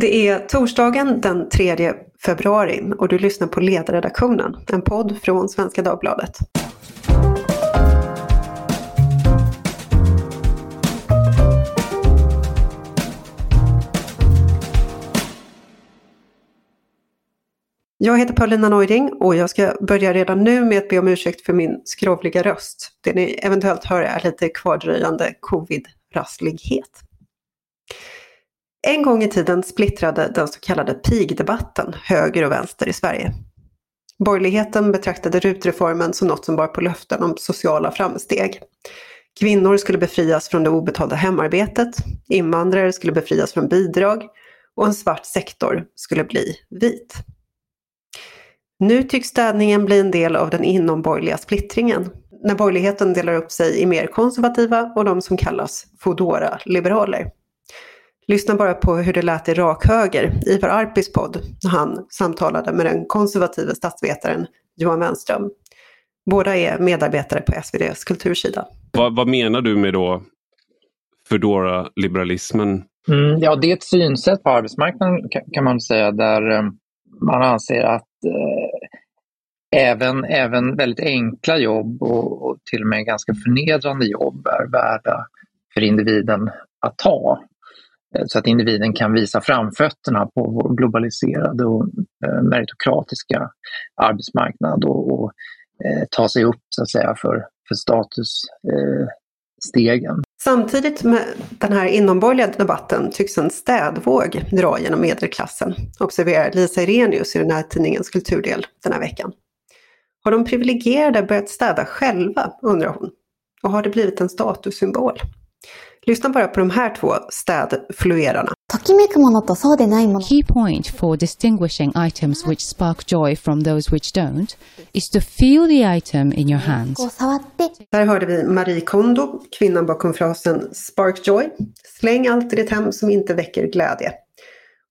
Det är torsdagen den 3 februari och du lyssnar på Ledarredaktionen, en podd från Svenska Dagbladet. Jag heter Paulina Neuding och jag ska börja redan nu med att be om ursäkt för min skrovliga röst. Det ni eventuellt hör är lite kvardröjande covid-rasslighet. En gång i tiden splittrade den så kallade pigdebatten höger och vänster i Sverige. Borgerligheten betraktade rutreformen som något som bar på löften om sociala framsteg. Kvinnor skulle befrias från det obetalda hemarbetet, invandrare skulle befrias från bidrag och en svart sektor skulle bli vit. Nu tycks städningen bli en del av den inomborgerliga splittringen, när borgerligheten delar upp sig i mer konservativa och de som kallas Foodora-liberaler. Lyssna bara på hur det lät i rak höger, Ivar Arpis podd, när han samtalade med den konservative statsvetaren Johan Wenström. Båda är medarbetare på SVDs kultursida. Vad, vad menar du med då Foodora-liberalismen? Mm, ja, det är ett synsätt på arbetsmarknaden kan man säga där eh, man anser att eh, även, även väldigt enkla jobb och, och, till och med ganska förnedrande jobb är värda för individen att ta. Eh, så att individen kan visa framfötterna på vår globaliserade och eh, meritokratiska arbetsmarknad och, och eh, ta sig upp så att säga för, för statusstegen. Eh, Samtidigt med den här inomborgerliga debatten tycks en städvåg dra genom medelklassen, observerar Lisa Irenius i den här tidningens kulturdel den här veckan. Har de privilegierade börjat städa själva, undrar hon. Och har det blivit en statussymbol? Lyssna bara på de här två städfluerarna. Key point for distinguishing items which spark joy from those which don't is to feel the item in your hands. Där hörde vi Marie Kondo, kvinnan bakom frasen Spark joy. Släng allt i ditt hem som inte väcker glädje.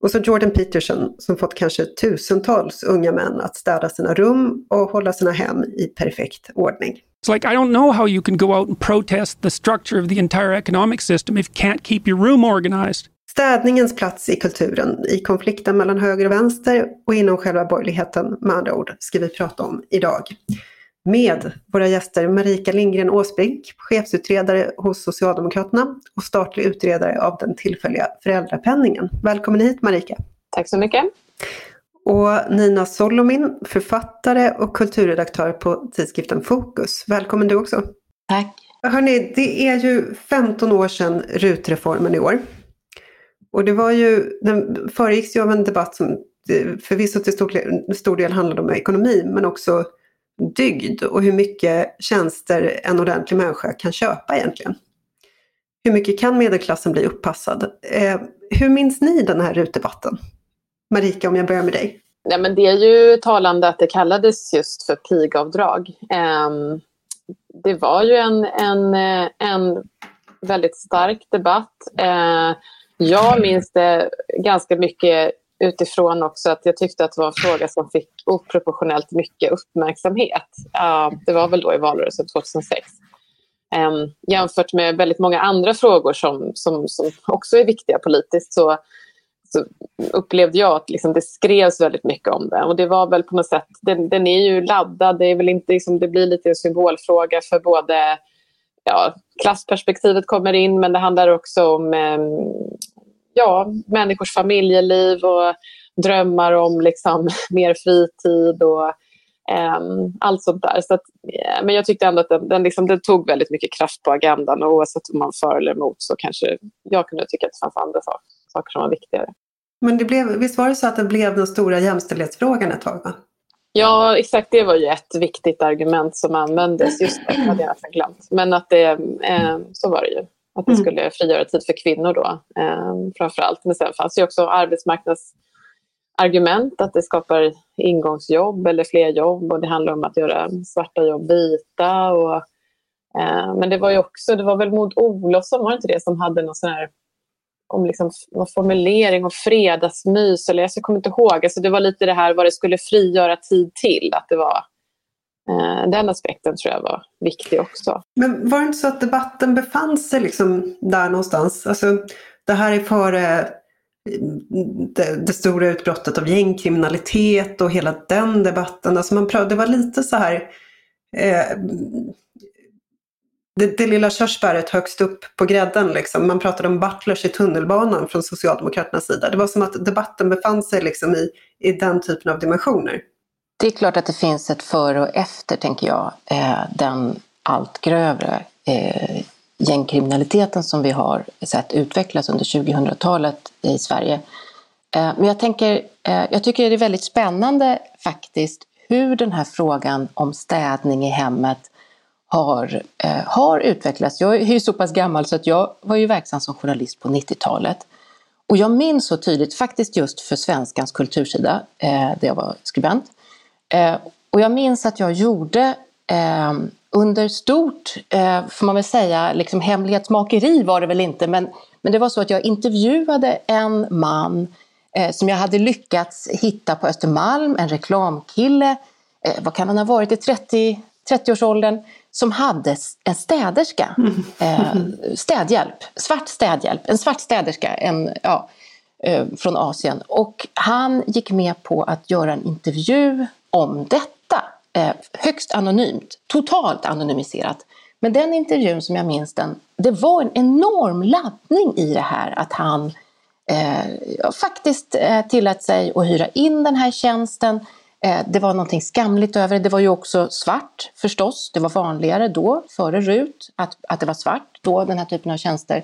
Och så Jordan Peterson som fått kanske tusentals unga män att städa sina rum och hålla sina hem i perfekt ordning. It's like, I don't know how you can go out and protest the structure of the entire economic system if you can't keep your room organized. Städningens plats i kulturen, i konflikten mellan höger och vänster och inom själva borgerligheten med andra ord, ska vi prata om idag. Med våra gäster Marika Lindgren Åsbrink, chefsutredare hos Socialdemokraterna och statlig utredare av den tillfälliga föräldrapenningen. Välkommen hit Marika! Tack så mycket! Och Nina Solomin, författare och kulturredaktör på tidskriften Fokus. Välkommen du också. Tack. Hörrni, det är ju 15 år sedan rutreformen i år. Och det var ju, den föregicks ju av en debatt som förvisso till stor, stor del handlade om ekonomi men också dygd och hur mycket tjänster en ordentlig människa kan köpa egentligen. Hur mycket kan medelklassen bli uppassad? Eh, hur minns ni den här rutdebatten? Marika, om jag börjar med dig. Ja, men det är ju talande att det kallades just för pigavdrag. Eh, det var ju en, en, eh, en väldigt stark debatt. Eh, jag minns det ganska mycket utifrån också att jag tyckte att det var en fråga som fick oproportionellt mycket uppmärksamhet. Uh, det var väl då i valrörelsen 2006. Um, ehm, jämfört med väldigt många andra frågor som, som, som också är viktiga politiskt så så upplevde jag att liksom det skrevs väldigt mycket om det. Och det var väl på något sätt, den, den är ju laddad, det, är väl inte, liksom, det blir lite en symbolfråga för både ja, klassperspektivet kommer in men det handlar också om eh, ja, människors familjeliv och drömmar om liksom, mer fritid och eh, allt sånt där. Så att, eh, men jag tyckte ändå att den, den, liksom, den tog väldigt mycket kraft på agendan och oavsett om man för eller emot så kanske jag kunde tycka att det fanns andra saker saker som var viktigare. Men det blev, visst var det så att det blev den stora jämställdhetsfrågan ett tag? Va? Ja, exakt. Det var ju ett viktigt argument som användes. Just det, hade jag nästan glömt. Men att det, eh, så var det ju. Att det mm. skulle frigöra tid för kvinnor då, eh, framför allt. Men sen fanns ju också arbetsmarknadsargument, att det skapar ingångsjobb eller fler jobb och det handlar om att göra svarta jobb vita. Och, eh, men det var ju också, det var väl Maud Olofsson, var det inte det, som hade någon sån här om liksom, formulering och fredagsmys. Eller jag kommer inte ihåg. Alltså det var lite det här vad det skulle frigöra tid till. Att det var, Eh, den aspekten tror jag var viktig också. Men var det inte så att debatten befann sig liksom där någonstans? Alltså, det här är före eh, det, det, stora utbrottet av gängkriminalitet och hela den debatten. Alltså man det var lite så här eh, det, det, lilla körsbäret högst upp på grädden. Liksom. Man pratade om butlers i tunnelbanan från Socialdemokraternas sida. Det var som att debatten befann sig liksom i, i den typen av dimensioner. Det är klart att det finns ett före och efter, tänker jag, eh, den allt grövre eh, gängkriminaliteten som vi har sett utvecklas under 2000-talet i Sverige. Eh, men jag, tänker, jag tycker det är väldigt spännande faktiskt hur den här frågan om städning i hemmet har, har utvecklats. Jag är ju så pass gammal så att jag var ju verksam som journalist på 90-talet. Och jag minns så tydligt, faktiskt just för Svenskans kultursida, där jag var skribent. Och jag minns att jag gjorde under stort, eh, får man väl säga, liksom hemlighetsmakeri var det väl inte, men, men det var så att jag intervjuade en man eh, som jag hade lyckats hitta på Östermalm, en reklamkille, eh, vad kan han ha varit, i 30, 30-årsåldern, som hade en städerska, eh, städhjälp, svart städhjälp, en svart städerska en, ja, eh, från Asien. Och han gick med på att göra en intervju om detta eh, högst anonymt, totalt anonymiserat. Men den intervjun som jag minns den, det var en enorm laddning i det här att han eh, faktiskt eh, tillät sig att hyra in den här tjänsten. Eh, det var någonting skamligt över det. Det var ju också svart förstås. Det var vanligare då, före RUT, att, att det var svart då, den här typen av tjänster.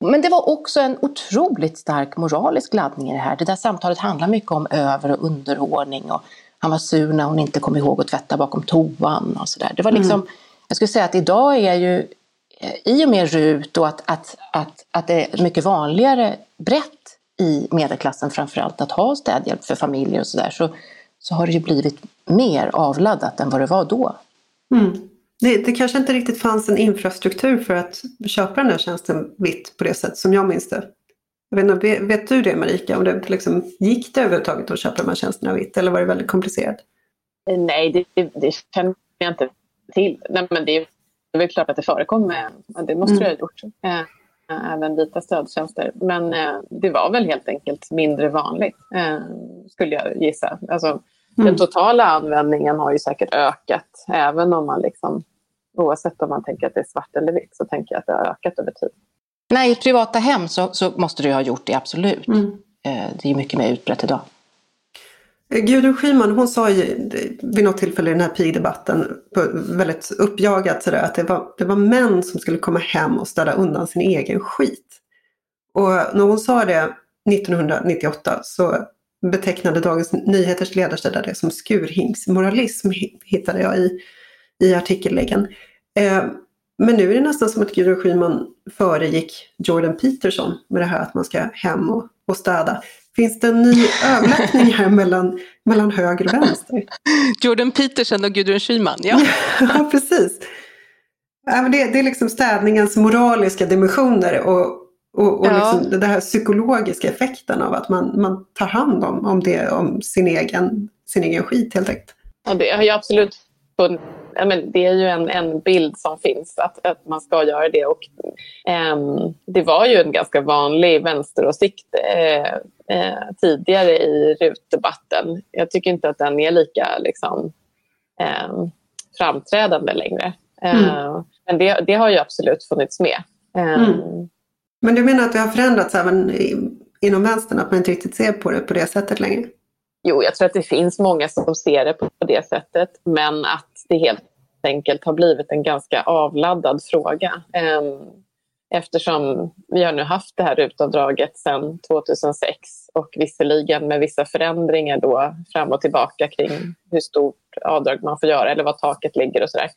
Men det var också en otroligt stark moralisk laddning i det här. Det där samtalet handlar mycket om över och underordning och han var sur när hon inte kom ihåg att tvätta bakom toan och sådär. Det var liksom, mm. jag skulle säga att idag är ju eh, i och med RUT och att, att, att, att det är mycket vanligare brett i medelklassen framförallt att ha städhjälp för familjer och sådär så, så har det ju blivit mer avladdat än vad det var då. Mm. Det, det, kanske inte riktigt fanns en infrastruktur för att köpa den här tjänsten vitt på det sätt som jag minns det. Jag vet, inte, vet du det Marika, om det liksom, gick det överhuvudtaget att köpa de här tjänsterna vitt eller var det väldigt komplicerat? Eh, nej, det, det, det känner jag inte till. Nej, men det, det är väl klart att det förekommer. Det måste mm. det ha gjort. Eh, även vita stödtjänster. Men eh, det var väl helt enkelt mindre vanligt, skulle jag gissa. Alltså, mm. Den totala användningen har ju säkert ökat, även om man liksom, oavsett om man tänker att det är svart eller vitt, så tänker jag att det har ökat över tid. Nej, i privata hem så, så måste du ha gjort det, absolut. Mm. Eh, det är mycket mer utbrett idag. Eh, Gudrun Schyman hon sa ju vid något tillfälle i den här pigdebatten väldigt uppjagat sådär, att det var, det var män som skulle komma hem och städa undan sin egen skit. Och när hon sa det 1998 så betecknade Dagens Nyheters ledarsida det som skurhinksmoralism hittade jag i, i artikelläggen. Eh, men nu är det nästan som att Gudrun Schyman föregick Jordan Peterson med det här att man ska hem och, och städa. Finns det en ny överlappning här mellan, mellan höger och vänster? Jordan Peterson och Gudrun Schyman, ja. ja, precis. Det, det, är liksom städningens moraliska dimensioner och, och, och ja. liksom den här psykologiska effekten av att man, man tar hand om, om, det, om sin, egen, sin egen skit helt enkelt. Ja, det har jag absolut funnit men det är ju en, en bild som finns att, att man ska göra det. Och, eh, det var ju en ganska vanlig vänsteråsikt eh, eh, tidigare i RUT-debatten. Jag tycker inte att den är lika liksom, ehm, framträdande längre. Mm. Ehm, men det, det, har ju absolut funnits med. Ehm, mm. Men du menar att det har förändrats även inom vänstern, att man inte riktigt ser på det på det sättet längre? Jo, jag tror att det finns många som ser det på det sättet, men att det helt enkelt har blivit en ganska avladdad fråga. Ehm, eftersom vi har nu haft det här rutavdraget sedan 2006 och visserligen med vissa förändringar då fram och tillbaka kring hur stort avdrag man får göra eller var taket ligger och sådär.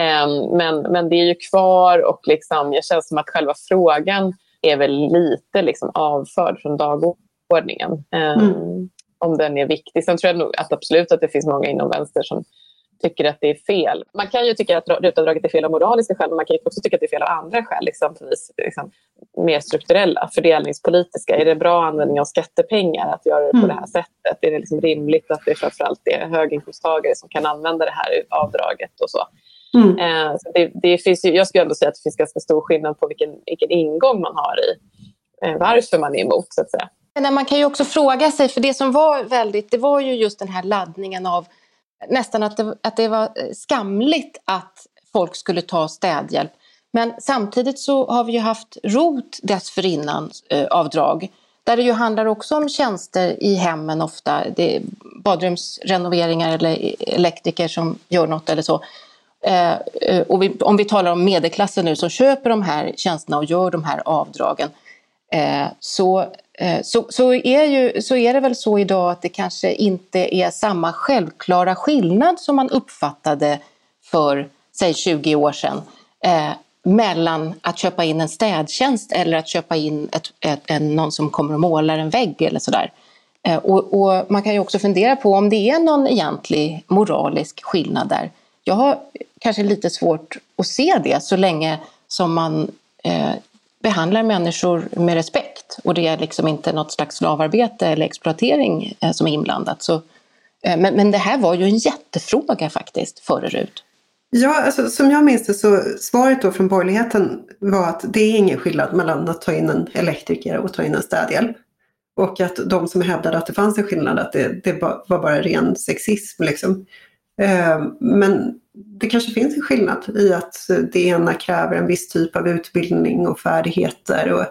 Ehm, men, men det är ju kvar och liksom, jag känner som att själva frågan är väl lite liksom avförd från dagordningen. Ehm, mm om den är viktig. Sen tror jag nog att absolut att det finns många inom vänster som tycker att det är fel. Man kan ju tycka att rutavdraget är fel av moraliska skäl, men man kan också tycka att det är fel av andra skäl, exempelvis liksom, mer strukturella, fördelningspolitiska. Är det bra användning av skattepengar att göra det på mm. det här sättet? Är det liksom rimligt att det framförallt är höginkomsttagare som kan använda det här avdraget och så? Mm. Eh, så det, det, finns ju, jag skulle ändå säga att det finns ganska stor skillnad på vilken, vilken ingång man har i eh, varför man är emot, så att säga. Men man kan ju också fråga sig, för det som var väldigt, det var ju just den här laddningen av nästan att det, att det var eh, skamligt att folk skulle ta städhjälp. Men samtidigt så har vi ju haft ROT dessförinnan eh, avdrag där det ju handlar också om tjänster i hemmen ofta. Det är badrumsrenoveringar eller e-, elektriker som gör något eller så. Eh, eh, och vi, om vi talar om medelklassen nu som köper de här tjänsterna och gör de här avdragen eh, så, Eh, så, så, är ju, så är det väl så idag att det kanske inte är samma självklara skillnad som man uppfattade för säg 20 år sedan eh, mellan att köpa in en städtjänst eller att köpa in ett, ett, en, någon som kommer och målar en vägg eller sådär. Eh, och, och, man kan ju också fundera på om det är någon egentlig moralisk skillnad där. Jag har kanske lite svårt att se det så länge som man eh, behandlar människor med respekt och det är liksom inte något slags slavarbete eller exploatering eh, som är inblandat. Så, eh, men, men det här var ju en jättefråga faktiskt före RUT. Ja, alltså, som jag minns det så svaret då från borgerligheten var att det är ingen skillnad mellan att ta in en elektriker och ta in en städhjälp. Och att de som hävdade att det fanns en skillnad, att det, det var bara ren sexism. Liksom. Eh, men det kanske finns en skillnad i att det ena kräver en viss typ av utbildning och färdigheter och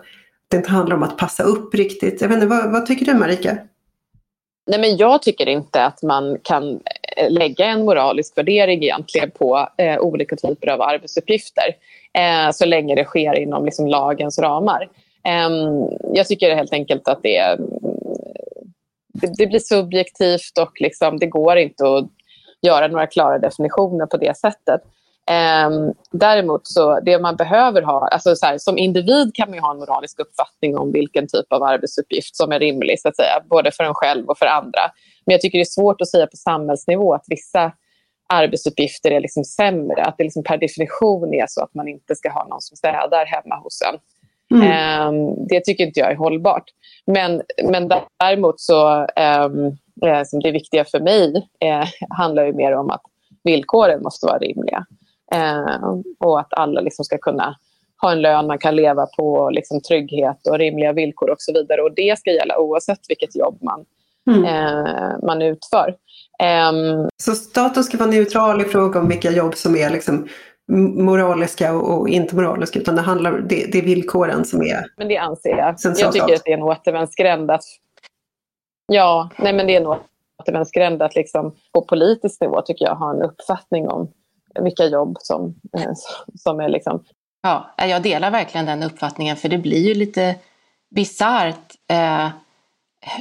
det inte handlar om att passa upp riktigt. Jag vet inte, vad, vad tycker du Marika? Nej, men jag tycker inte att man kan eh, lägga en moralisk värdering egentligen på eh, olika typer av arbetsuppgifter eh, så länge det sker inom liksom, lagens ramar. Eh, jag tycker helt enkelt att det, mm, det, det blir subjektivt och liksom, det går inte att göra några klara definitioner på det sättet. Um, däremot så det man behöver ha, alltså så här, som individ kan man ha en moralisk uppfattning om vilken typ av arbetsuppgift som är rimlig, så att säga, både för en själv och för andra. Men jag tycker det är svårt att säga på samhällsnivå att vissa arbetsuppgifter är liksom sämre, att det liksom per definition är så att man inte ska ha någon som städar hemma hos en. Mm. Um, det tycker inte jag är hållbart. Men, men däremot så, um, det viktiga för mig eh, handlar ju mer om att villkoren måste vara rimliga. Eh, och att alla liksom ska kunna ha en lön man kan leva på, liksom trygghet och rimliga villkor och så vidare. Och det ska gälla oavsett vilket jobb man, mm. eh, man utför. Um, så staten ska vara neutral i fråga om vilka jobb som är liksom moraliska och, och inte moraliska, utan det, handlar, det, det är villkoren som är Men det anser jag. Jag tycker att det är en återvändsgränd att Ja, nej men det är nog återvändsgränd att liksom, på politisk nivå tycker jag ha en uppfattning om vilka jobb som, eh, som är liksom... Ja, eh, jag delar verkligen den uppfattningen för det blir ju lite bisarrt. Eh,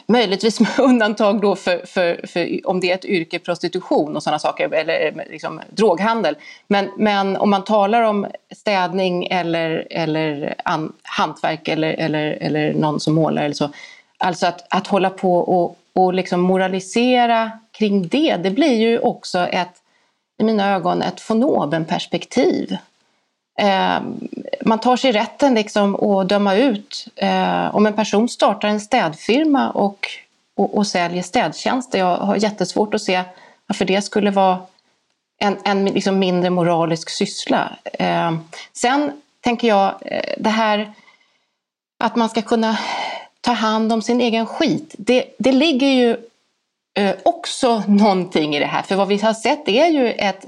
möjligtvis med undantag då för, för, för, om det är ett yrke, prostitution och sådana saker, eller eh, liksom, droghandel. Men, men om man talar om städning eller, eller an, hantverk eller, eller, eller någon som målar eller så. Alltså att, att hålla på och, och liksom moralisera kring det, det blir ju också ett i mina ögon ett von perspektiv eh, man tar sig rätten liksom att döma ut eh, om en person startar en städfirma och, och, och säljer städtjänster. Jag har jättesvårt att se varför det skulle vara en, en liksom mindre moralisk syssla. Eh, sen tänker jag eh, det här att man ska kunna ta hand om sin egen skit. Det, det ligger ju eh, också någonting i det här. För vad vi har sett är ju ett,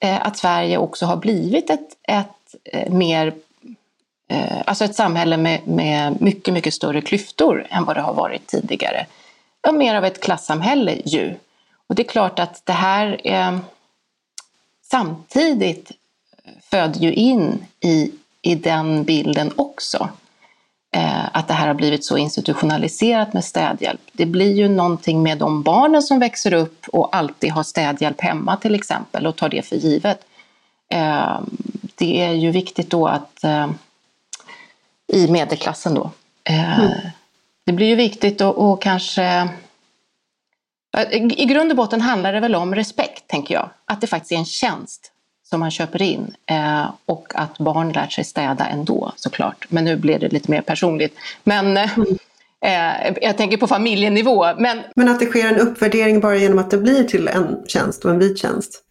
eh, att Sverige också har blivit ett, ett eh, mer eh, Alltså ett samhälle med, med mycket, mycket större klyftor än vad det har varit tidigare. Och mer av ett klassamhälle ju. Och det är klart att det här eh, samtidigt föder ju in i, i den bilden också att det här har blivit så institutionaliserat med städhjälp. Det blir ju någonting med de barnen som växer upp och alltid har städhjälp hemma till exempel och tar det för givet. Eh, det är ju viktigt då att eh, i medelklassen då. Eh, mm. Det blir ju viktigt och, och kanske i grund och botten handlar det väl om respekt, tänker jag. Att det faktiskt är en tjänst som man köper in eh, och att barn lär sig städa ändå såklart. Men nu blir det lite mer personligt. Men eh, eh, jag tänker på familjenivå. Men, men att det sker en uppvärdering bara genom att det blir till en tjänst och en vit tjänst?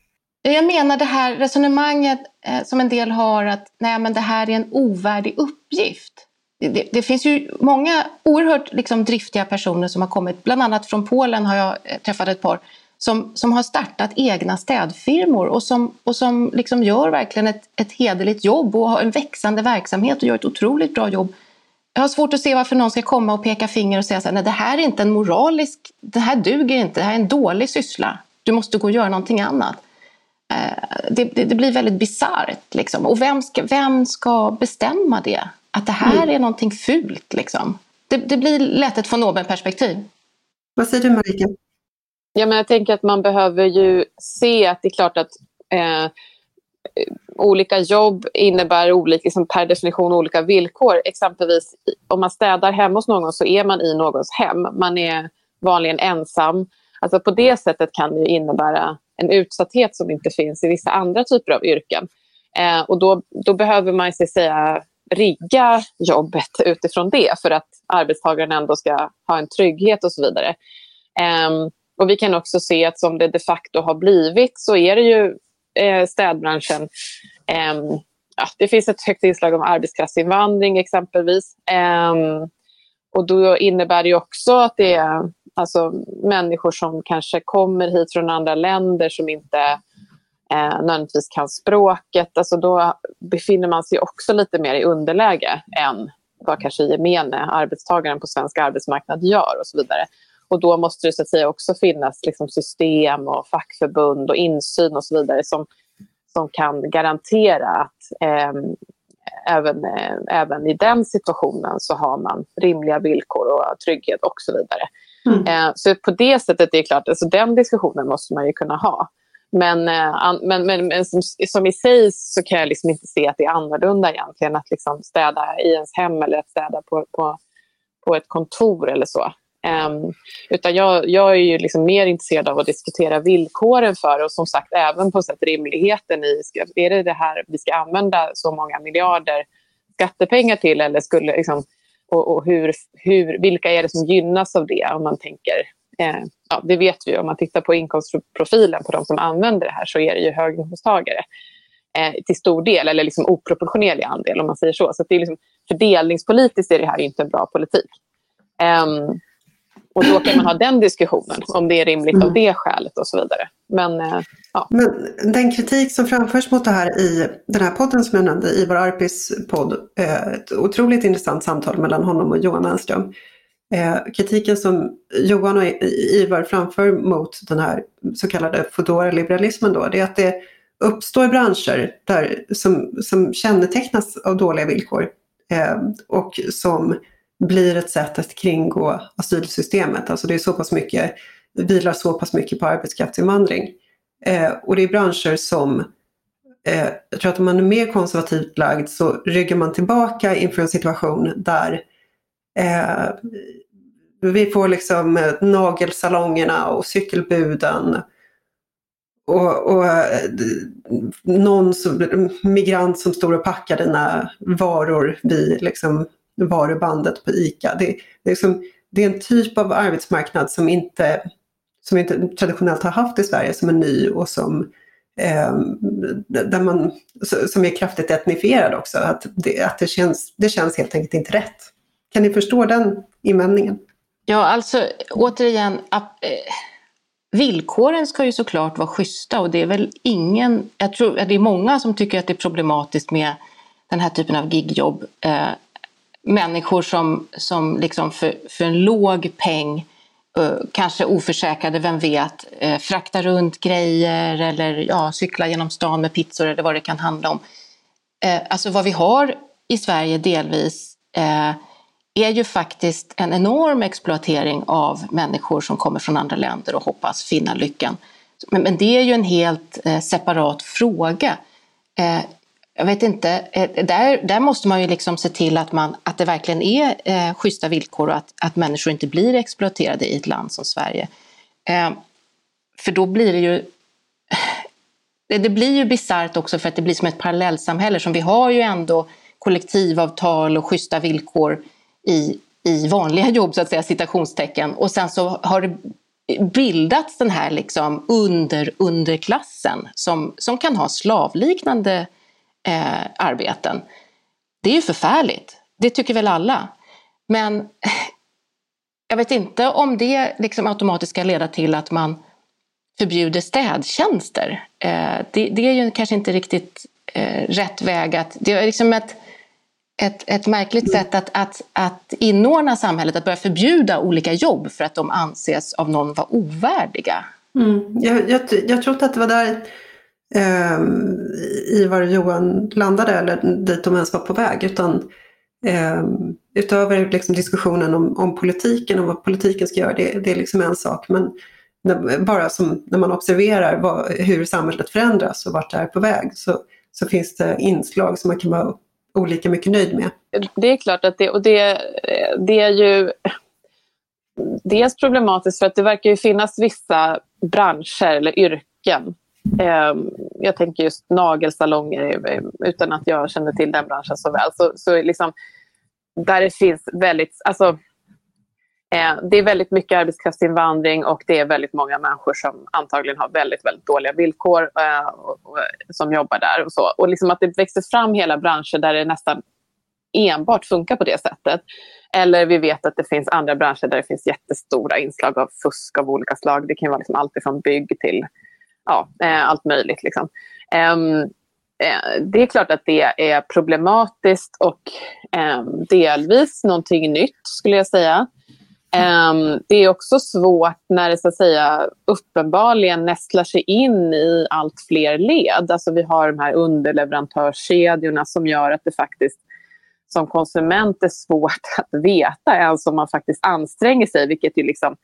Jag menar det här resonemanget eh, som en del har att nej men det här är en ovärdig uppgift. det, det, finns ju många oerhört liksom, driftiga personer som har kommit, bland annat från Polen har jag eh, träffat ett par, som, som har startat egna städfirmor och som, och som liksom gör verkligen ett, ett hederligt jobb och har en växande verksamhet och gör ett otroligt bra jobb. Jag har svårt att se varför någon ska komma och peka finger och säga så här, nej det här är inte en moralisk, det här duger inte, det här är en dålig syssla. Du måste gå och göra någonting annat. Eh, det, det, det blir väldigt bisarrt. Liksom. Och vem ska, vem ska bestämma det? Att det här mm. är någonting fult. Liksom. Det, det blir lätt ett von perspektiv Vad säger du Marika? Ja, men jag tänker att man behöver ju se att det är klart att eh, olika jobb innebär olika, liksom per definition olika villkor. Exempelvis om man städar hemma hos någon så är man i någons hem. Man är vanligen ensam. Alltså på det sättet kan det innebära en utsatthet som inte finns i vissa andra typer av yrken. Eh, och då, då behöver man så säga rigga jobbet utifrån det för att arbetstagaren ändå ska ha en trygghet och så vidare. Eh, och vi kan också se att som det de facto har blivit så är det ju eh, städbranschen eh, ja, det finns ett högt inslag om arbetskraftsinvandring exempelvis. Eh, och då innebär det också att det är alltså, människor som kanske kommer hit från andra länder som inte eh, nödvändigtvis kan språket. Alltså, då befinner man sig också lite mer i underläge än vad kanske gemene arbetstagaren på svensk arbetsmarknad gör och så vidare. Och då måste det så att säga också finnas liksom, system och fackförbund och insyn och så vidare som, som kan garantera att eh, även, eh, även i den situationen så har man rimliga villkor och trygghet och så vidare. Mm. Eh, så på det sättet är det klart, alltså den diskussionen måste man ju kunna ha. Men, eh, men, men, men som, som, i sig så kan jag liksom inte se att det är annorlunda egentligen att liksom städa i ens hem eller att städa på, på, på ett kontor eller så. Um, utan jag, jag är ju liksom mer intresserad av att diskutera villkoren för och som sagt även på sätt rimligheten i, ska, är det det här vi ska använda så många miljarder skattepengar till eller skulle liksom, och, och hur, hur, vilka är det som gynnas av det om man tänker eh, ja, det vet vi ju om man tittar på inkomstprofilen på de som använder det här så är det ju höginkomsttagare eh, till stor del eller liksom oproportionerlig andel om man säger så. Så det är liksom, fördelningspolitiskt är det här inte en bra politik. Um, och då kan man ha den diskussionen, om det är rimligt mm. av det skälet och så vidare. Men, eh, ja. Men den kritik som framförs mot det här i den här podden som jag nämnde, Ivar Arpis podd, eh, ett otroligt intressant samtal mellan honom och Johan Enström. Eh, kritiken som Johan och Ivar framför mot den här så kallade Foodora-liberalismen då, det är att det uppstår branscher där, som, som kännetecknas av dåliga villkor och som blir ett sätt att kringgå asylsystemet. Alltså det är så pass mycket, vilar så pass mycket på arbetskraftsinvandring. Eh, och det är branscher som, eh, jag tror att om man är mer konservativt lagd så ryggar man tillbaka inför en situation där eh, vi får liksom eh, nagelsalongerna och cykelbuden och, och eh, någon som, migrant som står och packar dina varor vid liksom varubandet på ICA. Det, det, är liksom, det är en typ av arbetsmarknad som inte, som inte traditionellt har haft i Sverige, som är ny och som, eh, där man, som är kraftigt etnifierad också. Att, det, att det, känns, det känns helt enkelt inte rätt. Kan ni förstå den invändningen? Ja, alltså återigen, eh, villkoren ska ju såklart vara schyssta och det är väl ingen, jag tror att det är många som tycker att det är problematiskt med den här typen av gigjobb. Eh, människor som, som liksom för, för en låg peng eh, kanske oförsäkrade, vem vet, eh, fraktar frakta runt grejer eller ja, cykla genom stan med pizzor eller vad det kan handla om. Eh, alltså vad vi har i Sverige delvis är ju faktiskt en enorm exploatering av människor som kommer från andra länder och hoppas finna lyckan. Men det är ju en helt separat fråga jag vet inte, eh, där, där måste man ju liksom se till att, man, att det verkligen är eh, schyssta villkor och att, att människor inte blir exploaterade i ett land som Sverige. Eh, för då blir det ju det, det blir ju bisarrt också för att det blir som ett parallellsamhälle som vi har ju ändå kollektivavtal och schyssta villkor i, i vanliga jobb, så att säga, citationstecken. Och sen så har det bildats den här liksom under underklassen som, som kan ha slavliknande eh, arbeten. Det är ju förfärligt. Det tycker väl alla. Men jag vet inte om det liksom automatiskt ska leda till att man förbjuder städtjänster. Eh, det, det, är ju kanske inte riktigt eh, rätt väg att... Det är liksom ett, ett, ett märkligt sätt att, att, att inordna samhället, att börja förbjuda olika jobb för att de anses av någon vara ovärdiga. Mm. Jag, jag, jag tror att det var där eh, i var Johan landade eller dit de ens var på väg. Utan eh, utöver liksom diskussionen om, om politiken och vad politiken ska göra, det, det är liksom en sak. Men när, bara som när man observerar vad, hur samhället förändras och vart det är på väg så, så finns det inslag som man kan vara olika mycket nöjd med. Det är klart att det, och det, det är ju dels problematiskt för att det verkar ju finnas vissa branscher eller yrken. Ehm, jag tänker just nagelsalonger utan att jag känner till den branschen så väl. Så, så liksom, där det finns väldigt, alltså, eh, det är väldigt mycket arbetskraftsinvandring och det är väldigt många människor som antagligen har väldigt, väldigt dåliga villkor eh, och, som jobbar där. Och, så. och liksom att det växer fram hela branscher där det nästan enbart funkar på det sättet. Eller vi vet att det finns andra branscher där det finns jättestora inslag av fusk av olika slag. Det kan vara liksom allt från bygg till ja, eh, allt möjligt. Liksom. Ehm, eh, det är klart att det är problematiskt och ehm, delvis någonting nytt skulle jag säga. Ehm, det är också svårt när det så att säga uppenbarligen nästlar sig in i allt fler led. Alltså vi har de här underleverantörskedjorna som gör att det faktiskt som konsument är svårt att veta ens om man faktiskt anstränger sig, vilket ju liksom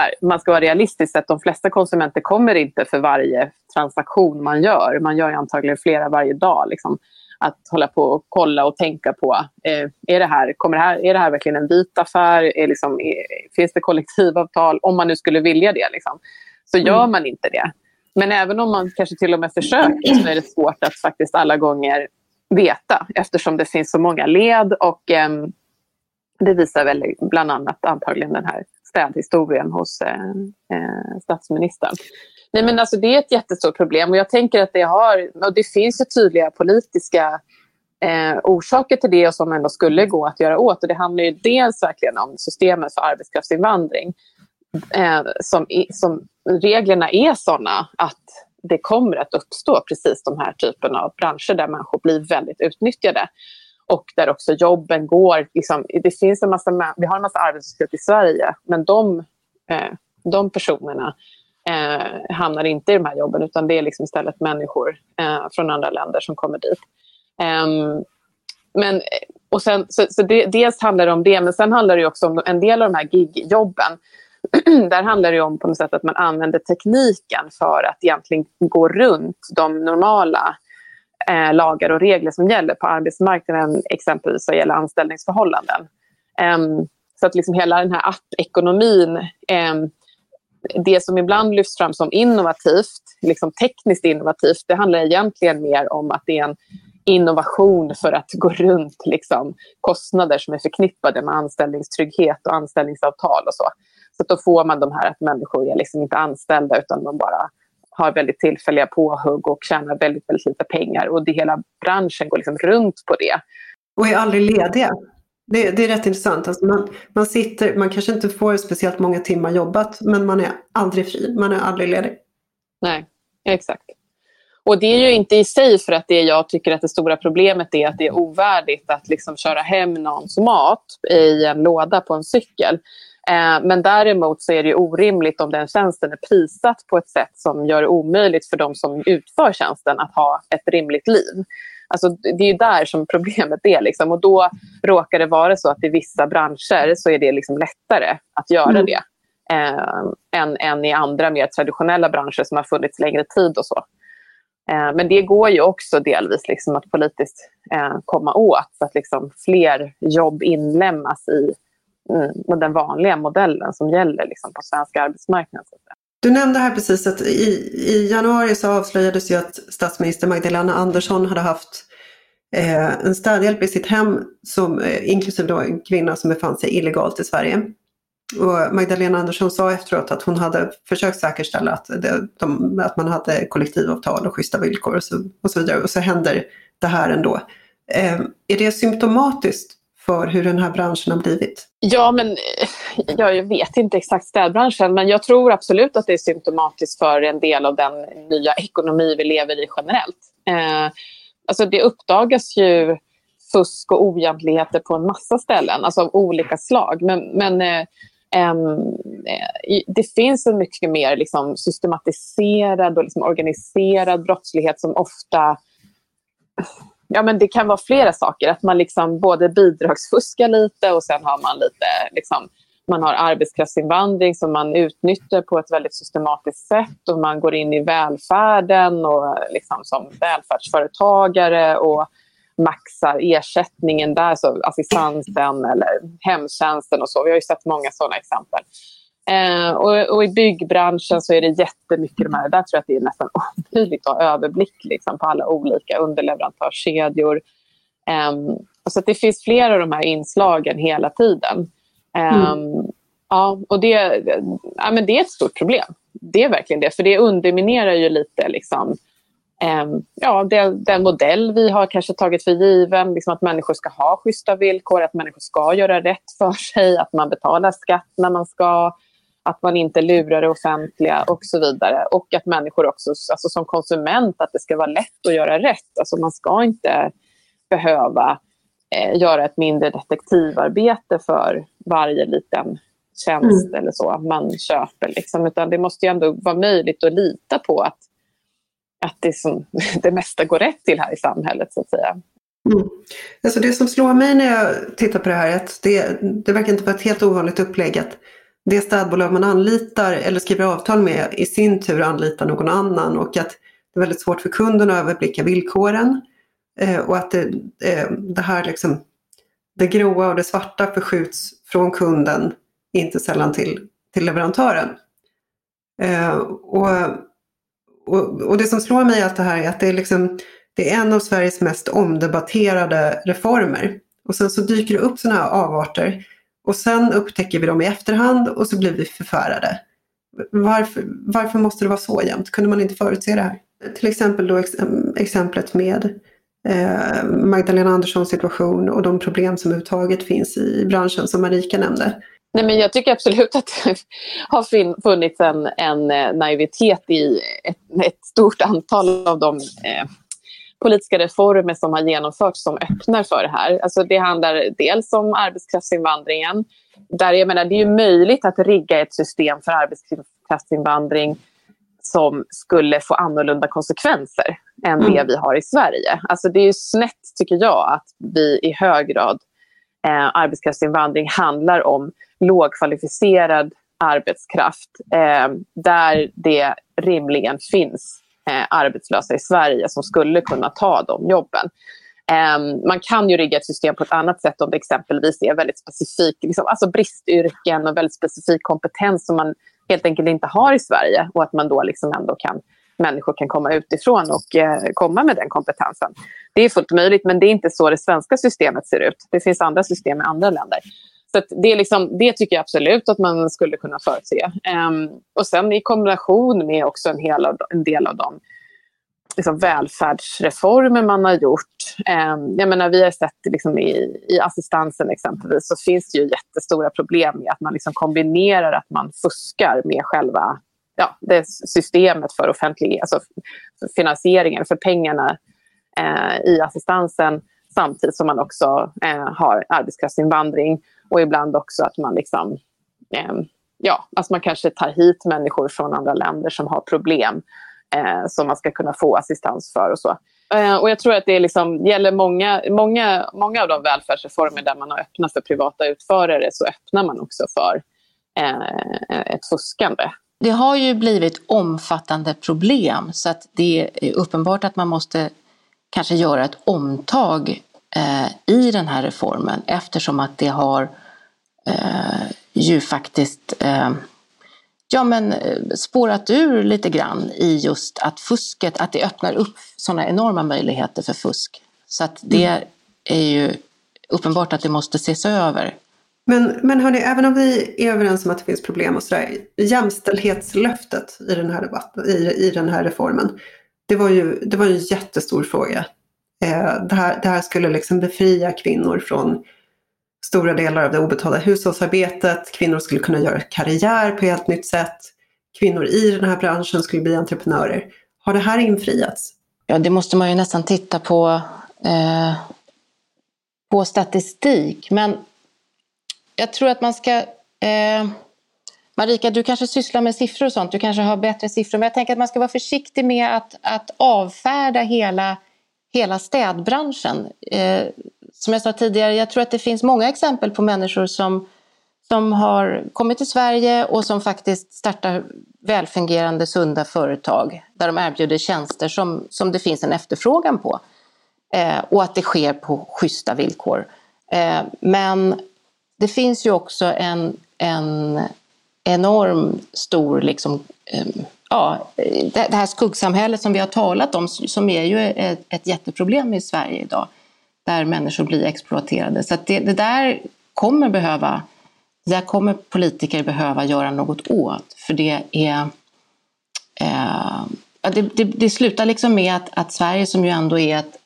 här, man ska vara realistisk att de flesta konsumenter kommer inte för varje transaktion man gör. Man gör antagligen flera varje dag. Liksom, att hålla på och kolla och tänka på, eh, är, det här, kommer det här, är det här verkligen en vit affär? Är liksom, är, finns det kollektivavtal? Om man nu skulle vilja det. Liksom, så gör mm. man inte det. Men även om man kanske till och med försöker så är det svårt att faktiskt alla gånger veta eftersom det finns så många led och eh, det visar väl bland annat antagligen den här städhistorien hos eh, eh, statsministern. Nej, men alltså, det är ett jättestort problem och jag tänker att det har, och det finns ju tydliga politiska eh, orsaker till det och som ändå skulle gå att göra åt. Och det handlar ju dels verkligen om systemet för arbetskraftsinvandring. Eh, som, som reglerna är sådana att det kommer att uppstå precis de här typen av branscher där människor blir väldigt utnyttjade och där också jobben går. Liksom, det finns en massa, vi har en massa arbetslöshet i Sverige, men de, eh, de personerna eh, hamnar inte i de här jobben utan det är liksom istället människor eh, från andra länder som kommer dit. Um, men, och sen, så, så det, dels handlar det om det, men sen handlar det också om en del av de här gigjobben. Där handlar det om på något sätt att man använder tekniken för att egentligen gå runt de normala eh, lagar och regler som gäller på arbetsmarknaden, exempelvis vad gäller anställningsförhållanden. Um, så att liksom hela den här app-ekonomin, um, det som ibland lyfts fram som innovativt, liksom tekniskt innovativt, det handlar egentligen mer om att det är en innovation för att gå runt liksom, kostnader som är förknippade med anställningstrygghet och anställningsavtal och så. Så då får man de här att människor är liksom inte anställda utan de bara har väldigt tillfälliga påhugg och tjänar väldigt, väldigt lite pengar. Och det, hela branschen går liksom runt på det. Och är aldrig lediga. Det, det är rätt intressant. Alltså man, man, sitter, man kanske inte får speciellt många timmar jobbat, men man är aldrig fri. Man är aldrig ledig. Nej, exakt. Och det är ju inte i sig för att det jag tycker att det stora problemet är att det är ovärdigt att liksom köra hem någons mat i en låda på en cykel. Eh, men däremot så är det orimligt om den tjänsten är prissatt på ett sätt som gör det omöjligt för de som utför tjänsten att ha ett rimligt liv. Alltså, det är där som problemet är. Liksom. Och då råkar det vara så att i vissa branscher så är det liksom lättare att göra mm. det eh, än, än i andra mer traditionella branscher som har funnits längre tid och så. Eh, men det går ju också delvis liksom att politiskt eh, komma åt så att liksom fler jobb inlämnas i Eh, den vanliga modellen som gäller liksom, på svensk arbetsmarknad. Du nämnde här precis att i, i januari så avslöjades ju att statsminister Magdalena Andersson hade haft eh, en städhjälp i sitt hem, som, eh, inklusive då en kvinna som befann sig illegalt i Sverige. Och Magdalena Andersson sa efteråt att hon hade försökt säkerställa att, det, de, att man hade kollektivavtal och schyssta villkor och så, och så vidare. Och så händer det här ändå. Eh, är det symptomatiskt för hur den här branschen har blivit? Ja, men eh, jag vet inte exakt städbranschen, men jag tror absolut att det är symptomatiskt för en del av den nya ekonomi vi lever i generellt. Eh, alltså det uppdagas ju fusk och oegentligheter på en massa ställen, alltså av olika slag. Men, men eh, eh, det finns en mycket mer liksom, systematiserad och liksom, organiserad brottslighet som ofta ja, men det kan vara flera saker. Att man liksom både bidragsfuskar lite och sen har man lite liksom, man har arbetskraftsinvandring som man utnyttjar på ett väldigt systematiskt sätt och man går in i välfärden och liksom som välfärdsföretagare och maxar ersättningen där, så assistansen eller hemtjänsten och så. Vi har ju sett många sådana exempel. Eh, och, och, i byggbranschen så är det jättemycket de här, där tror jag att det är nästan omöjligt att ha överblick liksom, på alla olika underleverantörskedjor. Eh, så det finns flera av de här inslagen hela tiden. Eh, mm. Ja, och det, ja, men det är ett stort problem. Det är verkligen det, för det underminerar ju lite liksom, ehm, ja, det, den modell vi har kanske tagit för given, liksom att människor ska ha schyssta villkor, att människor ska göra rätt för sig, att man betalar skatt när man ska, att man inte lurar det offentliga och så vidare. Och att människor också, alltså som konsument, att det ska vara lätt att göra rätt. Alltså man ska inte behöva eh, göra ett mindre detektivarbete för varje liten tjänst mm. eller så man köper. Liksom. Utan det måste ju ändå vara möjligt att lita på att, att det, som, det mesta går rätt till här i samhället. så att säga. Mm. Alltså det som slår mig när jag tittar på det här är att det, det verkar inte vara ett helt ovanligt upplägg att det städbolag man anlitar eller skriver avtal med i sin tur anlitar någon annan och att det är väldigt svårt för kunden att överblicka villkoren. Eh, och att det, eh, det här liksom, det gråa och det svarta förskjuts från kunden, inte sällan till, till leverantören. Eh, och, och, och, det som slår mig i allt det här är att det är, liksom, det är en av Sveriges mest omdebatterade reformer. Och sen så dyker det upp sådana här avarter och sen upptäcker vi dem i efterhand och så blir vi förfärade. Varför, varför måste det vara så jämt? Kunde man inte förutse det här? Till exempel då ex exemplet med eh, Magdalena Anderssons situation och de problem som överhuvudtaget finns i branschen som Marika nämnde. Nej, men jag tycker absolut att det har funnits en, en eh, naivitet i ett, ett, stort antal av de eh, politiska reformer som har genomförts som öppnar för det här. Alltså det handlar dels om arbetskraftsinvandringen. Där jag menar, det är möjligt att rigga ett system för arbetskraftsinvandring som skulle få annorlunda konsekvenser än mm. det vi har i Sverige. Alltså det är snett, tycker jag, att vi i hög grad eh, arbetskraftsinvandring handlar om lågkvalificerad arbetskraft eh, där det rimligen finns eh, arbetslösa i Sverige som skulle kunna ta de jobben. Ehm, man kan ju rigga ett system på ett annat sätt om det exempelvis är väldigt specifik, liksom, alltså bristyrken och väldigt specifik kompetens som man helt enkelt inte har i Sverige och att man då liksom ändå kan människor kan komma utifrån och eh, komma med den kompetensen. Det är fullt möjligt, men det är inte så det svenska systemet ser ut. Det finns andra system i andra länder. Så det, är liksom, det tycker jag absolut att man skulle kunna förutse. Um, och sen i kombination med också en, hel av, en del av de liksom, välfärdsreformer man har gjort. Um, jag menar, vi har sett liksom, i, i assistansen exempelvis så finns det ju jättestora problem med att man liksom kombinerar att man fuskar med själva ja, det systemet för offentlig, alltså för finansieringen, för pengarna eh, i assistansen samtidigt som man också eh, har arbetskraftsinvandring och ibland också att man liksom, eh, ja, alltså man kanske tar hit människor från andra länder som har problem eh, som man ska kunna få assistans för och så. Eh, och jag tror att det liksom, gäller många, många, många av de välfärdsreformer där man har öppnat för privata utförare så öppnar man också för eh, ett fuskande. Det har ju blivit omfattande problem så att det är uppenbart att man måste kanske göra ett omtag eh, i den här reformen eftersom att det har eh, ju faktiskt eh, ja, men, eh, spårat ur lite grann i just att fusket, att det öppnar upp sådana enorma möjligheter för fusk. Så att det mm. är ju uppenbart att det måste ses över. Men, men hörni, även om vi är överens om att det finns problem och sådär, jämställdhetslöftet i den här debatten, i, i den här reformen, det var ju det var en jättestor fråga Eh, det, här, det här skulle liksom befria kvinnor från stora delar av det obetalda hushållsarbetet. Kvinnor skulle kunna göra karriär på ett helt nytt sätt. Kvinnor i den här branschen skulle bli entreprenörer. Har det här infriats? Ja, det måste man ju nästan titta på, eh, på statistik. Men jag tror att man ska... Eh, Marika, du kanske sysslar med siffror och sånt. Du kanske har bättre siffror. Men jag tänker att man ska vara försiktig med att, att avfärda hela, hela städbranschen. Eh, som jag sa tidigare, jag tror att det finns många exempel på människor som, som har kommit till Sverige och som faktiskt startar välfungerande, sunda företag där de erbjuder tjänster som, som det finns en efterfrågan på. Eh, och att det sker på schyssta villkor. Eh, men det finns ju också en, en enorm stor, liksom, eh, ja, det, det här skuggsamhället som vi har talat om som är ju ett, ett jätteproblem i Sverige idag där människor blir exploaterade. Så det, det, där kommer behöva, där kommer politiker behöva göra något åt. För det är... Eh, det, det, det, slutar liksom med att, att, Sverige som ju ändå är ett,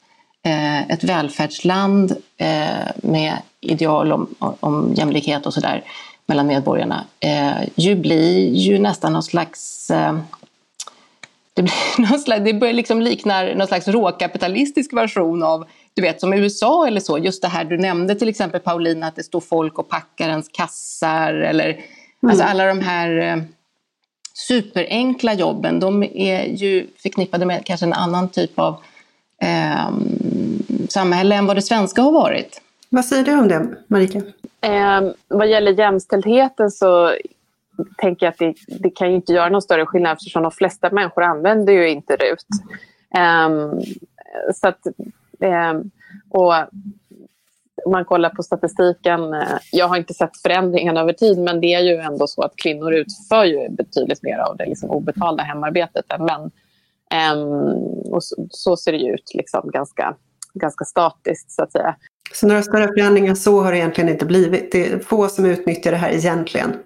eh, ett välfärdsland eh, med ideal om, om jämlikhet och sådär mellan medborgarna eh, ju blir ju nästan någon slags eh, det, blir någon slags, det börjar liksom likna någon slags råkapitalistisk version av du vet som USA eller så, just det här du nämnde till exempel Paulina, att det står folk och packar ens kassar eller mm. alltså alla de här eh, superenkla jobben, de är ju förknippade med kanske en annan typ av eh, samhälle än vad det svenska har varit. Vad säger du om det, Marika? Eh, vad gäller jämställdheten så tänker jag att det, det, kan ju inte göra någon större skillnad eftersom de flesta människor använder ju inte RUT. Eh, så att Ehm, Ehm, och om man kollar på statistiken, eh, jag har inte sett förändringen över tid, men det är ju ändå så att kvinnor utför ju betydligt mer av det liksom obetalda hemarbetet än män. Ehm, och så, så, ser det ju ut, liksom, ganska, ganska statiskt så att säga. Så några större förändringar så har det egentligen inte blivit. Det är få som utnyttjar det här egentligen.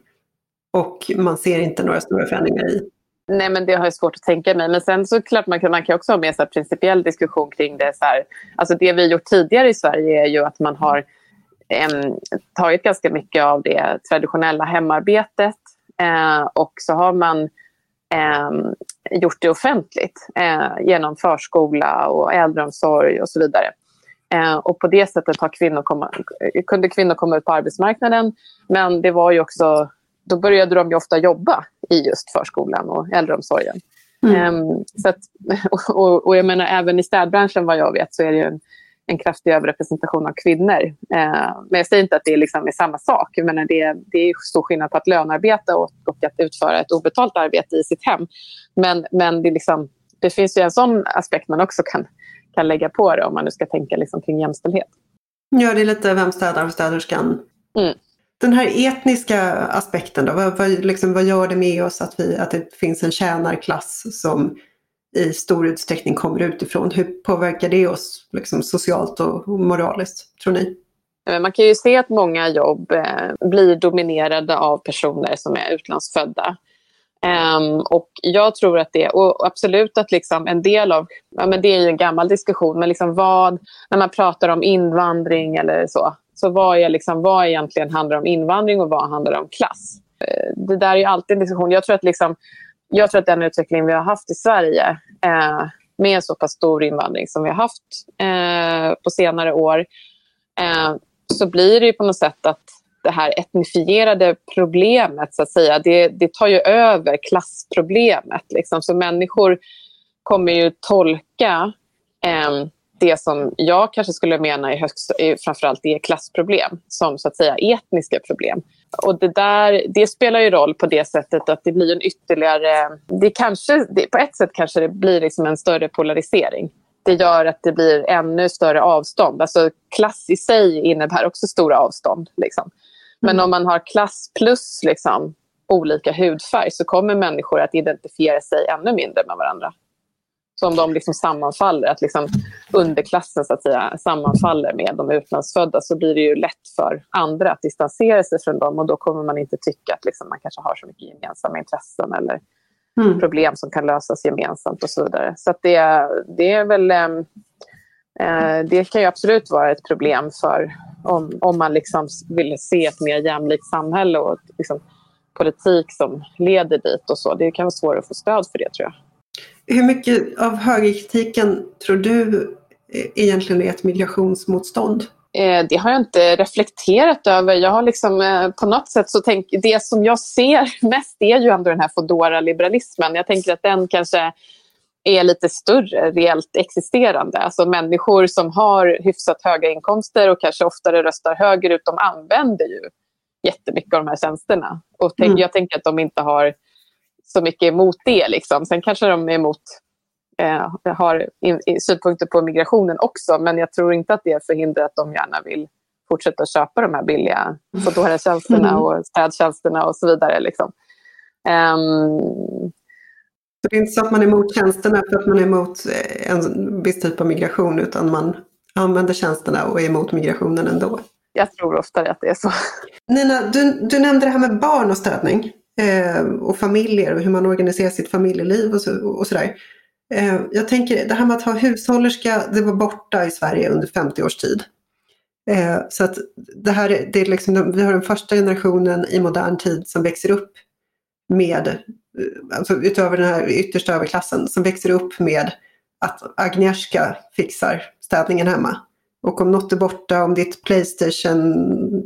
Och man ser inte några stora förändringar i Nej, men det har jag svårt att tänka mig. Men sen så klart man kan, man kan också ha med sig principiell diskussion kring det. Så här, alltså det vi gjort tidigare i Sverige är ju att man har eh, tagit ganska mycket av det traditionella hemarbetet eh, och så har man eh, gjort det offentligt eh, genom förskola och äldreomsorg och så vidare. Eh, och på det sättet har kvinnor komma, kunde kvinnor komma ut på arbetsmarknaden. Men det var ju också då började de ofta jobba i just förskolan och äldreomsorgen. Mm. Um, så att, och, och, jag menar även i städbranschen vad jag vet så är det en, en kraftig överrepresentation av kvinnor. Uh, men jag säger inte att det liksom är samma sak. Jag menar det, det är stor skillnad på att lönearbeta och, och att utföra ett obetalt arbete i sitt hem. Men, men det, liksom, det finns ju en sån aspekt man också kan, kan lägga på det om man nu ska tänka liksom kring jämställdhet. Ja, det är lite vem städar och städerskan. Mm. Den här etniska aspekten då, vad, vad, liksom, vad gör det med oss att, vi, att det finns en tjänarklass som i stor utsträckning kommer utifrån? Hur påverkar det oss liksom, socialt och moraliskt, tror ni? Eh, man kan ju se att många jobb eh, blir dominerade av personer som är utlandsfödda. Um, och jag tror att det, och absolut att liksom en del av, ja men det är ju en gammal diskussion, men liksom vad, när man pratar om invandring eller så, så vad, är liksom, vad egentligen handlar om invandring och vad handlar om klass? Eh, det där är ju alltid en diskussion. Jag tror att, liksom, jag tror att den utveckling vi har haft i Sverige eh, med så pass stor invandring som vi har haft eh, på senare år eh, så blir det ju på något sätt att det här etnifierade problemet, så att säga, det, det tar ju över klassproblemet. Liksom. Så människor kommer ju tolka eh, det som jag kanske skulle mena är högst, är framförallt är klassproblem som så att säga etniska problem. Och det, där, det spelar ju roll på det sättet att det blir en ytterligare... Det kanske, det, på ett sätt kanske det blir liksom en större polarisering. Det gör att det blir ännu större avstånd. Alltså klass i sig innebär också stora avstånd. Liksom. Men mm. om man har klass plus liksom, olika hudfärg så kommer människor att identifiera sig ännu mindre med varandra som de liksom sammanfaller, att liksom underklassen så att säga, sammanfaller med de utlandsfödda så blir det ju lätt för andra att distansera sig från dem och då kommer man inte tycka att liksom man kanske har så mycket gemensamma intressen eller mm. problem som kan lösas gemensamt och så vidare. Så det, det är väl... Ehm, Eh, det kan ju absolut vara ett problem för om, om man liksom vill se ett mer jämlikt samhälle och liksom, politik som leder dit och så. Det kan vara svårare att få stöd för det tror jag. Hur mycket av högerkritiken tror du egentligen är ett migrationsmotstånd? Eh, det har jag inte reflekterat över. Jag har liksom, eh, på något sätt så tänk, det som jag ser mest är ju ändå den här Foodora-liberalismen. Jag tänker att den kanske är lite större, reellt existerande. Alltså människor som har hyfsat höga inkomster och kanske oftare röstar högerut, de använder ju jättemycket av de här tjänsterna. Och tänk, mm. Jag tänker att de inte har så mycket emot det. Liksom. Sen kanske de är emot eh, har in, synpunkter på migrationen också men jag tror inte att det förhindrar att de gärna vill fortsätta köpa de här billiga Foodora-tjänsterna mm. och städtjänsterna och så vidare. Liksom. Um, så det är inte så att man är emot tjänsterna för att man är emot eh, en viss typ av migration utan man använder tjänsterna och är emot migrationen ändå? Jag tror oftare att det är så. Nina, du, du nämnde det här med barn och stödning eh, och familjer och hur man organiserar sitt familjeliv och, så, och sådär. Eh, jag tänker det här med att ha hushållerska, det var borta i Sverige under 50 års tid. Eh, så att det här det är liksom, vi har den första generationen i modern tid som växer upp med, eh, alltså utöver den här yttersta överklassen, som växer upp med att Agnieszka fixar städningen hemma. Och om något är borta, om ditt Playstation,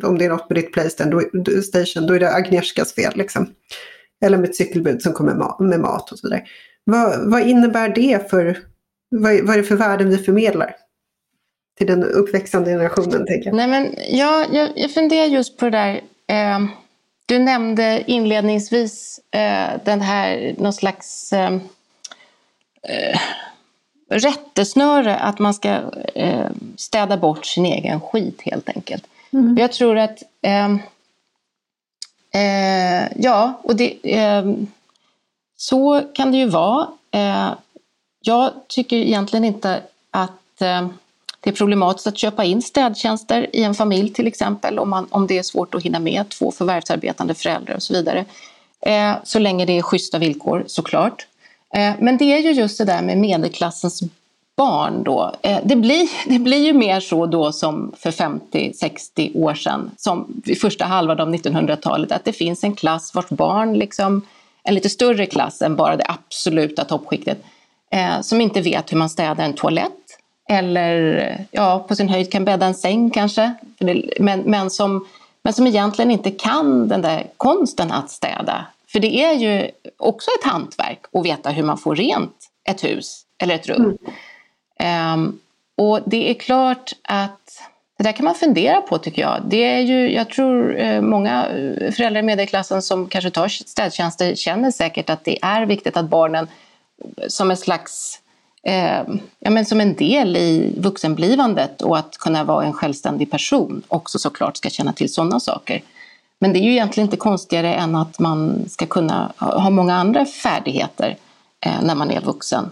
om det är något med ditt Playstation, då, station, då är det Agnieszkas fel. Liksom. Eller med ett cykelbud som kommer med mat och så vidare. Vad, vad innebär det för, vad, vad är det för värden vi förmedlar? Till den uppväxande generationen, tänker jag. Nej, men jag, jag, jag funderar just på det där. Eh, du nämnde inledningsvis eh, den här, någon slags eh, eh rättesnöre att man ska eh, städa bort sin egen skit helt enkelt. Mm. Jag tror att eh, eh, ja, och det, eh, så kan det ju vara. Eh, jag tycker egentligen inte att eh, det är problematiskt att köpa in städtjänster i en familj till exempel om, man, om det är svårt att hinna med två förvärvsarbetande föräldrar och så vidare. Eh, så länge det är schyssta villkor såklart. Eh, men det är ju just det där med medelklassens barn då. Eh, det blir, det blir ju mer så då som för 50-60 år sedan, som i första halvan av 1900-talet, att det finns en klass vars barn liksom en lite större klass än bara det absoluta toppskiktet eh, som inte vet hur man städar en toalett eller ja, på sin höjd kan bädda en säng kanske. Men, men, som, men som egentligen inte kan den där konsten att städa. För det är ju också ett hantverk att veta hur man får rent ett hus eller ett rum. Mm. Um, och det är klart att det där kan man fundera på tycker jag. Det är ju, jag tror eh, många eh, föräldrar i medelklassen som kanske tar städtjänster känner säkert att det är viktigt att barnen eh, som en slags eh, ja, men som en del i vuxenblivandet och att kunna vara en självständig person också såklart ska känna till sådana saker. Men det är ju egentligen inte konstigare än att man ska kunna ha många andra färdigheter eh, när man är vuxen.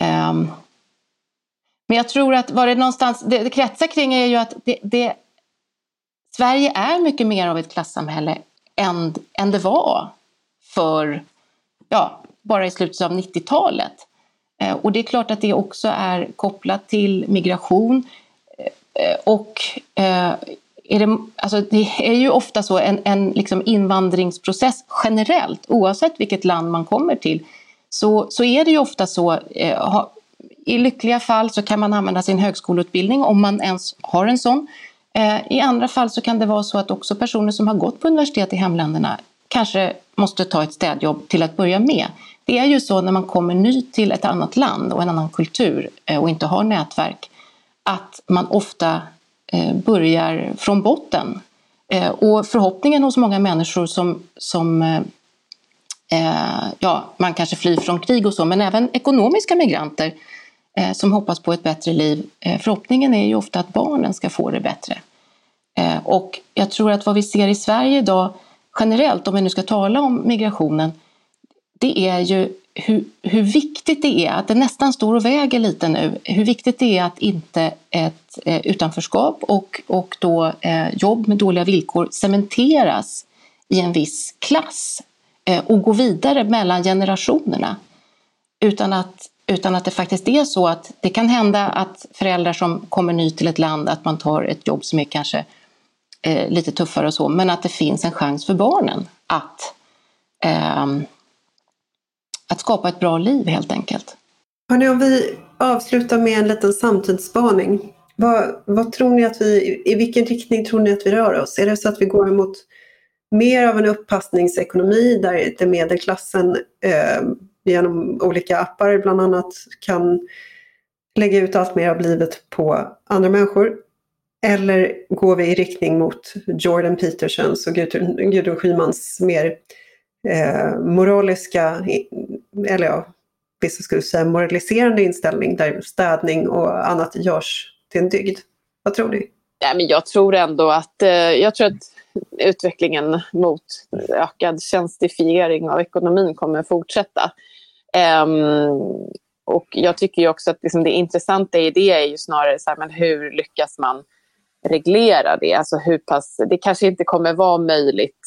Ehm, men jag tror att vad det någonstans det, det kretsar kring är ju att det, det, Sverige är mycket mer av ett klassamhälle än, än det var för ja, bara i slutet av 90-talet. Eh, och det är klart att det också är kopplat till migration. Eh, och eh, är det, alltså det är ju ofta så en, en liksom invandringsprocess generellt, oavsett vilket land man kommer till, så, så är det ju ofta så, eh, i lyckliga fall så kan man använda sin högskoleutbildning om man ens har en sån. Eh, I andra fall så kan det vara så att också personer som har gått på universitet i hemländerna kanske måste ta ett städjobb till att börja med. Det är ju så när man kommer ny till ett annat land och en annan kultur eh, och inte har nätverk att man ofta Eh, börjar från botten. Eh, och förhoppningen hos många människor som, som eh, ja, man kanske flyr från krig och så, men även ekonomiska migranter Eh, som hoppas på ett bättre liv. Eh, förhoppningen är ju ofta att barnen ska få det bättre. Eh, och jag tror att vad vi ser i Sverige idag generellt, om vi nu ska tala om migrationen, det är ju hur, hur viktigt det är, att det nästan står och väger lite nu, hur viktigt det är att inte ett eh, utanförskap och, och då eh, jobb med dåliga villkor cementeras i en viss klass eh, och går vidare mellan generationerna. Utan att utan att det faktiskt är så att det kan hända att föräldrar som kommer ny till ett land, att man tar ett jobb som är kanske eh, lite tuffare och så, men att det finns en chans för barnen att, eh, att skapa ett bra liv helt enkelt. Hörrni, om vi avslutar med en liten samtidsspaning. Vad, vad tror ni att vi, I vilken riktning tror ni att vi rör oss? Är det så att vi går mot mer av en uppassningsekonomi där, där medelklassen eh, genom olika appar bland annat kan lägga ut allt mer av livet på andra människor? Eller går vi i riktning mot Jordan Petersons och Gudrun, Gudrun Schymans mer eh, moraliska, eller ja, vissa skulle säga moraliserande inställning där städning och annat görs till en dygd. Vad tror du? Ja, men jag tror ändå att, eh, jag tror att utvecklingen mot ökad tjänstifiering av ekonomin kommer fortsätta. Um, och jag tycker också att liksom det intressanta i det är ju snarare så här, men hur lyckas man reglera det? Alltså hur pass, det kanske inte kommer vara möjligt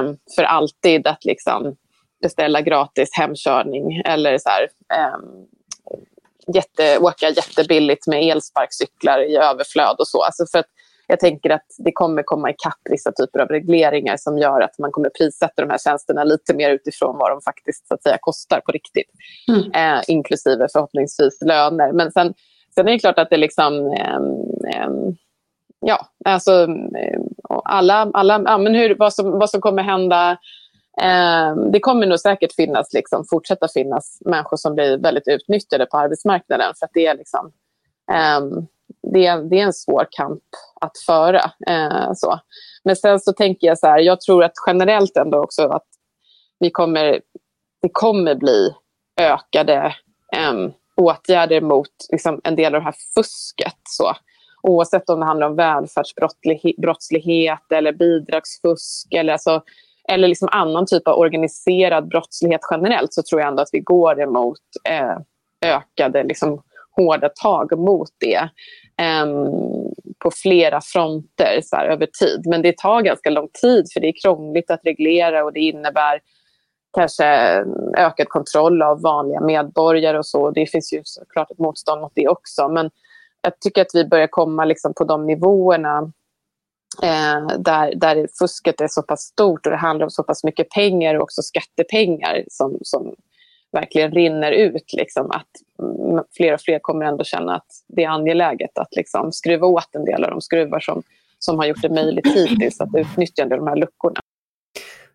um, för alltid att liksom beställa gratis hemkörning eller så här, um, jätte, åka jättebilligt med elsparkcyklar i överflöd och så. Alltså för att jag tänker att det kommer komma ikapp vissa typer av regleringar som gör att man kommer prissätta de här tjänsterna lite mer utifrån vad de faktiskt så att säga, kostar på riktigt. Mm. Eh, inklusive förhoppningsvis löner. Men sen, sen är det klart att det liksom... Eh, eh, ja, alltså eh, alla... alla ja, men hur, vad, som, vad som kommer hända Eh, det kommer nog säkert finnas, liksom, fortsätta finnas människor som blir väldigt utnyttjade på arbetsmarknaden. För det, är liksom, eh, det, är, det är en svår kamp att föra. Eh, så. Men sen så tänker jag så här, jag tror att generellt ändå också att vi kommer, det kommer bli ökade ehm, åtgärder mot liksom, en del av det här fusket. Så. Oavsett om det handlar om välfärdsbrottslighet eller bidragsfusk eller alltså, eller liksom annan typ av organiserad brottslighet generellt så tror jag ändå att vi går emot eh, ökade liksom, hårda tag mot det eh, på flera fronter så här, över tid. Men det tar ganska lång tid för det är krångligt att reglera och det innebär kanske ökad kontroll av vanliga medborgare och så. Det finns ju såklart ett motstånd mot det också. Men jag tycker att vi börjar komma liksom på de nivåerna eh, där, där fusket är så pass stort och det handlar om så pass mycket pengar och också skattepengar som, som verkligen rinner ut. Liksom, att fler och fler kommer ändå känna att det är angeläget att liksom, skruva åt en del av de skruvar som, som har gjort det möjligt hittills att utnyttja de här luckorna.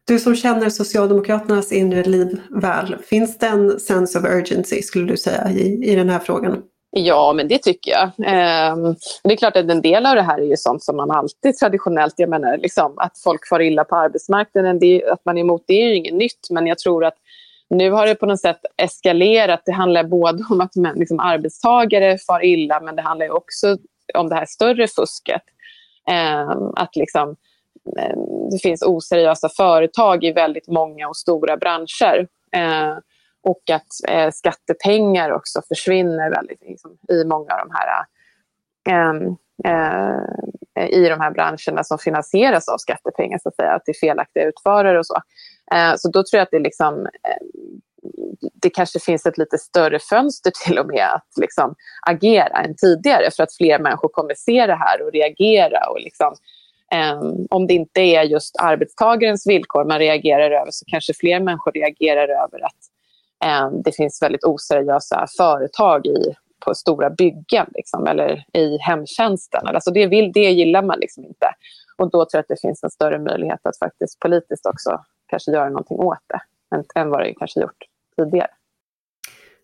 Du som känner Socialdemokraternas inre liv väl, finns det en sense of urgency skulle du säga i, i den här frågan? Ja, men det tycker jag. Eh, det är klart att en del av det här är ju sånt som man alltid traditionellt, jag menar liksom, att folk far illa på arbetsmarknaden, det, att man är emot det är ju inget nytt, men jag tror att nu har det på något sätt eskalerat. Det handlar både om att liksom, arbetstagare far illa, men det handlar också om det här större fusket. Eh, att liksom, eh, det finns oseriösa företag i väldigt många och stora branscher. Eh, och att eh, skattepengar också försvinner väldigt liksom, i många av de här eh, eh, i de här branscherna som finansieras av skattepengar, så att säga, till felaktiga utförare och så. Eh, så då tror jag att det, liksom, eh, det kanske finns ett lite större fönster till och med att liksom, agera än tidigare för att fler människor kommer se det här och reagera. Och liksom, Um, om det inte är just arbetstagarens villkor man reagerar över så kanske fler människor reagerar över att det finns väldigt oseriösa företag i, på stora byggen liksom, eller i hemtjänsten. Alltså det, vill, det gillar man liksom inte. Och då tror jag att det finns en större möjlighet att faktiskt politiskt också kanske göra någonting åt det än, än vad det kanske gjort tidigare.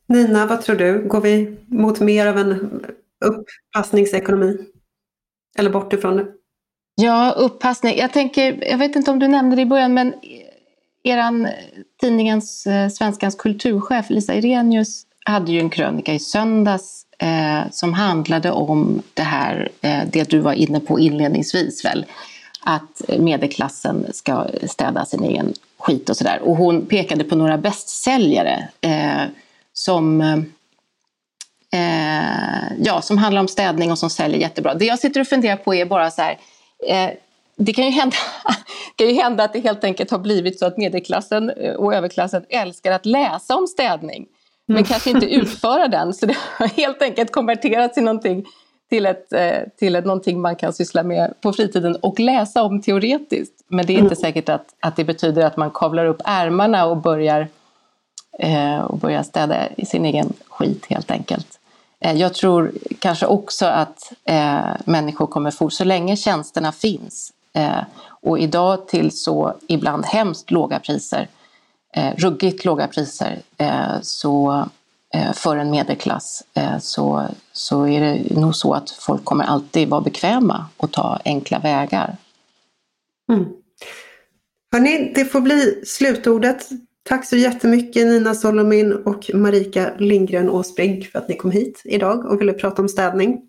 Nina, vad tror du? Går vi mot mer av en uppassningsekonomi? Eller bort ifrån det? Ja, uppassning. Jag tänker, jag vet inte om du nämnde det i början, men eran eh, tidningens eh, Svenskans kulturchef Lisa Irenius hade ju en krönika i söndags eh, som handlade om det här, eh, det du var inne på inledningsvis väl, att medelklassen ska städa sin egen skit och sådär. Och hon pekade på några bästsäljare eh, som eh, eh ja, som handlar om städning och som säljer jättebra. Det jag sitter och funderar på är bara så här, eh, det kan ju, hända, kan ju hända att det helt enkelt har blivit så att medelklassen eh, och överklassen älskar att läsa om städning. men kanske inte utföra den. Så det har helt enkelt konverterats till någonting, till, ett, eh, till ett, någonting man kan syssla med på fritiden och läsa om teoretiskt. Men det är inte säkert att, att det betyder att man kavlar upp ärmarna och börjar, eh, och börjar städa i sin egen skit helt enkelt. Eh, jag tror kanske också att eh, människor kommer få, så länge tjänsterna finns Eh, och idag till så ibland hemskt låga priser, eh, ruggigt låga priser, eh, så eh, för en medelklass eh, så, så är det nog så att folk kommer alltid vara bekväma och ta enkla vägar. Mm. Hörrni, det får bli slutordet. Tack så jättemycket Nina Solomin och Marika Lindgren Åsbrink för att ni kom hit idag och ville prata om städning.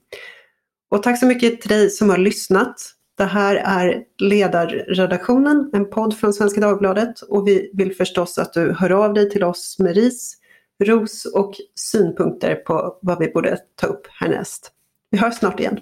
Och tack så mycket till dig som har lyssnat. Det här är Ledarredaktionen, en podd från Svenska Dagbladet och vi vill förstås att du hör av dig till oss med ris, ros och synpunkter på vad vi borde ta upp härnäst. Vi hörs snart igen.